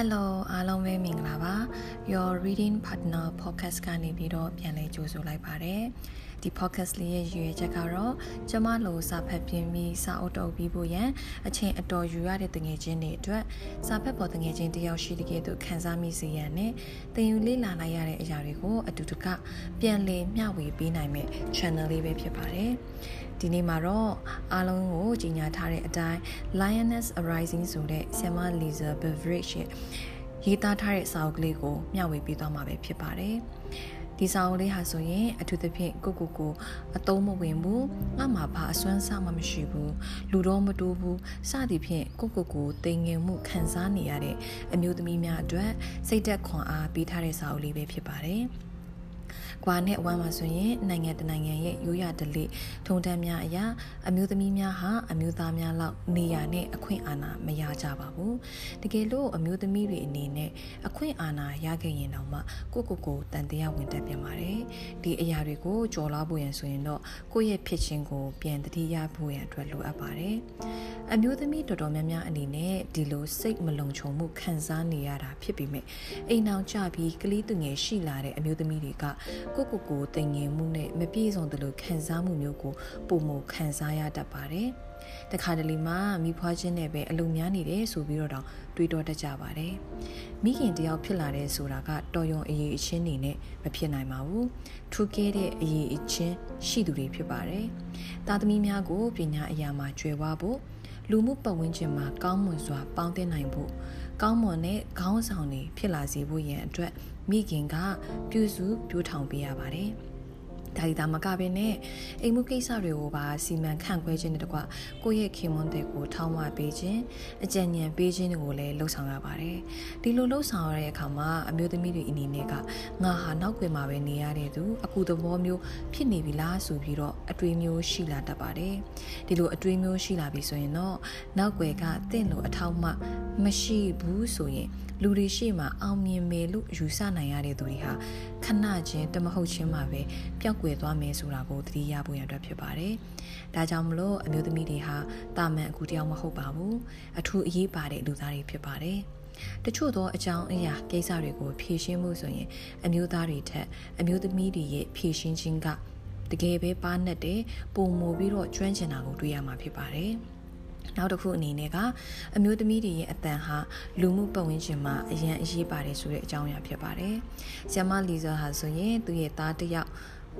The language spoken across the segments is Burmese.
Hello အားလုံးပဲမင်္ဂလာပါ Your Reading Partner Podcast ကနေပြီးတော့ပြန်လည်ကြိုဆိုလိုက်ပါတယ်ဒီ podcast လေးရဲ့ရည်ရွယ်ချက်ကတော့ကျမလိုစာဖတ်ပြင်းပြီးစာအုပ်တုပ်ပြီးဖို့ရန်အချိန်အတော်ယူရတဲ့တငယ်ချင်းတွေအတွက်စာဖတ်ပေါ်တငယ်ချင်းတယောက်ရှိတဲ့ကဲ့သို့ခံစားမိစေရန်နဲ့သင်ယူလေ့လာနိုင်ရတဲ့အရာတွေကိုအတူတကပြန်လည်မျှဝေပေးနိုင်မဲ့ channel လေးပဲဖြစ်ပါတယ် ဒီနေ့မှာတော့အားလုံးကိုကြီးညာထားတဲ့အတိုင်း Lioness Arising ဆိုတဲ့ဆ iam Lisa Beveridge ရဲ့ရေးသားထားတဲ့စာအုပ်ကလေးကိုမျှဝေပေးသွားမှာပဲဖြစ်ပါတယ်ဒီစာအုပ်လေးဟာဆိုရင်အထူးသဖြင့်ကိုကိုကိုအသုံးမဝင်ဘူးငါမှဘာအစွမ်းစားမှမရှိဘူးလူတော့မတိုးဘူးစသည်ဖြင့်ကိုကိုကိုတိမ်ငင်မှုခံစားနေရတဲ့အမျိုးသမီးများအတွက်စိတ်သက်ခွန်အားပေးထားတဲ့စာအုပ်လေးပဲဖြစ်ပါတယ်။ ကွာနဲ့ဝမ်းမှာဆိုရင်နိုင်ငံတနိုင်ငံရဲ့ရိုးရာဓလေ့ထုံတမ်းများအရာအမျိုးသမီးများဟာအမျိုးသားများလောက်နေရာနဲ့အခွင့်အာဏာမရကြပါဘူးတကယ်လို့အမျိုးသမီးတွေအနေနဲ့အခွင့်အာဏာရခဲ့ရင်တော့မှကိုကိုကိုတန်တရားဝင်တက်ပြန်ပါတယ်ဒီအရာတွေကိုကြော်လာဖို့ရန်ဆိုရင်တော့ကိုယ့်ရဲ့ဖြစ်ချင်းကိုပြန်တတိယဖို့ရန်အတွက်လိုအပ်ပါတယ်အမျိုးသမီးတော်တော်များများအနေနဲ့ဒီလိုစိတ်မလုံခြုံမှုခံစားနေရတာဖြစ်ပေမဲ့အိမ်အောင်ကြပြီးကလေးသူငယ်ရှိလာတဲ့အမျိုးသမီးတွေကကိုကိုကိုတင်ငင်မှုနဲ့မပြည့်စုံတယ်လို့ခံစားမှုမျိုးကိုပုံမခံစားရတတ်ပါတယ်။တခါတလေမှာမိဖွားချင်းနဲ့ပဲအလုံများနေတယ်ဆိုပြီးတော့တောင်တွေးတောတတ်ကြပါတယ်။မိခင်တယောက်ဖြစ်လာတဲ့ဆိုတာကတော်ရုံအရေးအချင်းနေနဲ့မဖြစ်နိုင်ပါဘူး။ထူးကဲတဲ့အရေးအချင်းရှိသူတွေဖြစ်ပါတယ်။သားသမီးများကိုပညာအရာမှာကျွယ်ဝဖို့ လူမှုပတ်ဝန်းကျင်မှာကောင်းမွန်စွာပေါင်းသင်းနိုင်ဖို့ကောင်းမွန်တဲ့ခေါင်းဆောင်တွေဖြစ်လာစေဖို့ရန်အတွက်မိခင်ကပြုစုပြိုးထောင်ပေးရပါတယ်။ ဒါဒီသာမကဘဲနဲ့အိမ်မှုကိစ္စတွေကိုပါစီမံခန့်ခွဲခြင်းနဲ့တကွကိုယ့်ရဲ့ခင်မွန်းတွေကိုထောင်းမပေးခြင်းအကြံဉာဏ်ပေးခြင်းတွေကိုလည်းလှုပ်ဆောင်ရပါတယ်ဒီလိုလှုပ်ဆောင်ရတဲ့အခါမှာအမျိုးသမီးတွေအနေနဲ့ကငါဟာနောက်ွယ်မှာပဲနေရတဲ့သူအကူသဘောမျိုးဖြစ်နေပြီလားဆိုပြီးတော့အတွေးမျိုးရှိလာတတ်ပါတယ်ဒီလိုအတွေးမျိုးရှိလာပြီဆိုရင်တော့နောက်ွယ်ကတင့်လို့အထောက်မှ မရှိဘူးဆိုရင်လူတွေရှိမှအောင်မြင်မယ်လို့ယူဆနိုင်ရတဲ့သူတွေဟာခဏချင်းတမဟုတ်ချင်းမှာပဲပျောက်ကွယ်သွားမယ်ဆိုတာကိုသတိရဖို့ရန်အတွက်ဖြစ်ပါတယ်။ဒါကြောင့်မလို့အမျိုးသမီးတွေဟာတာမန်အခုတယောက်မဟုတ်ပါဘူး။အထူးအရေးပါတဲ့လူသားတွေဖြစ်ပါတယ်။တချို့သောအကြောင်းအရာကိစ္စတွေကိုဖြေရှင်းမှုဆိုရင် အမျိုးသားတွေထက်အမျိုးသမီးတွေရဲ့ဖြေရှင်းခြင်းကတကယ်ပဲပါနဲ့တဲ့ပုံမူပြီးတော့ကျွမ်းကျင်တာကိုတွေ့ရမှာဖြစ်ပါတယ်။ နောက်တစ်ခုအနေနဲ့ကအမျိုးသမီးတွေရဲ့အတန်ဟာလူမှုပတ်ဝန်းကျင်မှာအရန်အရေးပါတယ်ဆိုတဲ့အကြောင်းအရာဖြစ်ပါတယ်။ဆီယမလီဇာဟာဆိုရင်သူ့ရဲ့သားတစ်ယောက်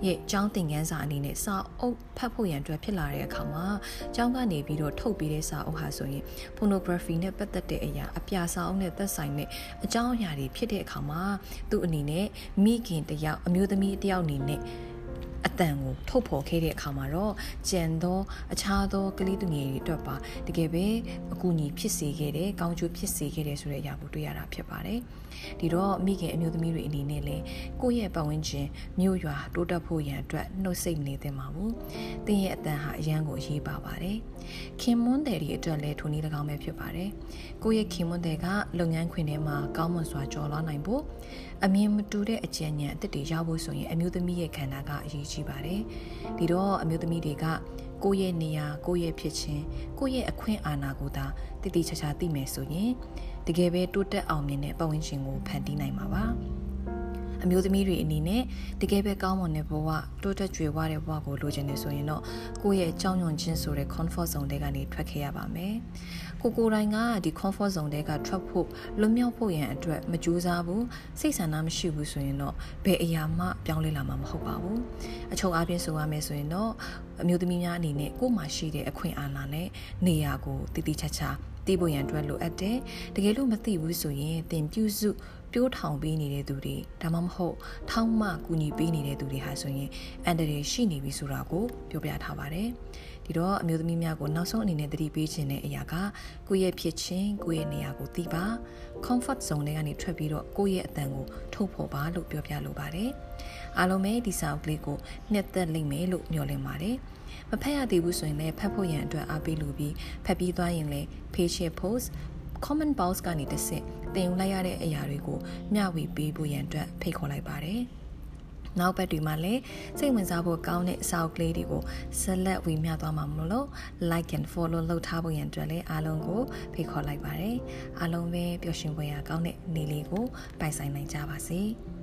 ရဲ့ကျောင်းသင်ခန်းစာအနေနဲ့စာအုပ်ဖတ်ဖို့ရန်အတွက်ဖြစ်လာတဲ့အခါမှာကျောင်းကနေပြီးတော့ထုတ်ပေးတဲ့စာအုပ်ဟာဆိုရင် pornography နဲ့ပတ်သက်တဲ့အရာအပြာစာအုပ်နဲ့သက်ဆိုင်တဲ့အကြောင်းအရာတွေဖြစ်တဲ့အခါမှာသူ့အနေနဲ့မိခင်တယောက်အမျိုးသမီးတယောက်အနေနဲ့ အတန်ကိုထုတ်ဖော်ခဲ့တဲ့အခါမှာတော့ကြံသောအခြားသောကလေးသူငယ်တွေအတွက်ပါတကယ်ပဲအကူအညီဖြစ်စေခဲ့တယ်ကောင်းကျိုးဖြစ်စေခဲ့တယ်ဆိုတဲ့အရာကိုတွေ့ရတာဖြစ်ပါတယ်ဒီတော့မိခင်အမျိုးသမီးတွေအနေနဲ့လည်းကိုယ့်ရဲ့ပတ်ဝန်းကျင်မြို့ရွာတိုးတက်ဖို့ရန်အတွက်နှုတ်ဆက်နေသင့်ပါဘူး။တင်းရဲ့အတန်ဟာအရန်ကိုအရေးပါပါတယ်။ခင်မွန်းတယ်ဒီအတွက်လည်းထိုနည်း၎င်းပဲဖြစ်ပါတယ်။ကိုယ့်ရဲ့ခင်မွန်းတယ်ကလုပ်ငန်းခွင်ထဲမှာကောင်းမွန်စွာကြော်လွှားနိုင်ဖို့အမြင်မတူတဲ့အကြံဉာဏ်အသစ်တွေရဖို့ဆိုရင်အမျိုးသမီးရဲ့ခန္ဓာကအရေးကြီးပါတယ်။ဒီတော့အမျိုးသမီးတွေကကိုယ့်ရဲ့နေရာကိုယ့်ရဲ့ဖြစ်ခြင်းကိုယ့်ရဲ့အခွင့်အာဏာကိုသာတည်တည်ချာချာသိမယ်ဆိုရင်တကယ်ပဲတိုးတက်အောင်မြင်တဲ့ပတ်ဝန်းကျင်ကိုဖန်တီးနိုင်မှာပါ အမျိုးသမီးတွေအနေနဲ့တကယ်ပဲကောင်းမွန်တဲ့ဘဝတိုးတက်ကြွယ်ဝတဲ့ဘဝကိုလိုချင်နေဆိုရင်တော့ကိုယ့်ရဲ့ကြောင်းညွန်ခြင်းဆိုတဲ့ comfort zone တွေကနေထွက်ခဲ့ရပါမယ်ကိုကိုတိုင်းကဒီ comfort zone တွေကထွက်ဖို့လွတ်မြောက်ဖို့ရန်အတွက်မကြိုးစားဘူးစိတ်ဆန္ဒမရှိဘူးဆိုရင်တော့ဘယ်အရာမှပြောင်းလဲလာမှာမဟုတ်ပါဘူးအချုပ်အားဖြင့်ဆိုရမယ်ဆိုရင်တော့အမျိုးသမီးများအနေနဲ့ကိုယ်မှာရှိတဲ့အခွင့်အာဏာနဲ့နေရာကိုတည်တည်ချာချာသိဖို့ရန်အတွက်လိုအပ်တယ်တကယ်လို့မသိဘူးဆိုရင်သင်ပြုစု ပြိုးထောင်ပေးနေတဲ့သူတွေဒါမှမဟုတ်ထောင်းမှကူညီပေးနေတဲ့သူတွေဟာဆိုရင်အန်တရီရှိနေပြီဆိုတာကိုပြောပြထားပါတယ်ဒီတော့အမျိုးသမီးများကိုနောက်ဆုံးအနေနဲ့သတိပေးခြင်းတဲ့အရာကကိုယ့်ရဲ့ဖြစ်ချင်းကိုယ့်ရဲ့နေရာကိုသိပါ comfort zone တွေကနေထွက်ပြီးတော့ကိုယ့်ရဲ့အတန်ကိုထုတ်ဖော်ပါလို့ပြောပြလိုပါတယ်အားလုံးပဲဒီစာအုပ်ကလေးကိုနှစ်သက်လိမ့်မယ်လို့မျှော်လင့်ပါတယ်မဖတ်ရသေးဘူးဆိုရင်လည်းဖတ်ဖို့ရန်အတွက်အားပေးလိုပြီးဖတ်ပြီးသွားရင်လည်း page post comment box ကနေတစ်ဆင့်တင်ယူလိုက်ရတဲ့အရာတွေကိုမျှဝေပေးဖို့ရန်အတွက်ဖိတ်ခေါ်လိုက်ပါတယ်နောက်ဘက်တွေမှာလည်းစိတ်ဝင်စားဖို့ကောင်းတဲ့အစာအုပ်ကလေးတွေကိုဆက်လက်ဝေမျှသွားမှာမလို့ like and follow လုပ်ထားဖို့ရန်အတွက်လည်းအားလုံးကိုဖိတ်ခေါ်လိုက်ပါတယ်အားလုံးပဲပျော်ရွှင်ပွဲရကောင်းတဲ့နေ့လေးကိုပိုင်ဆိုင်နိုင်ကြပါစေ။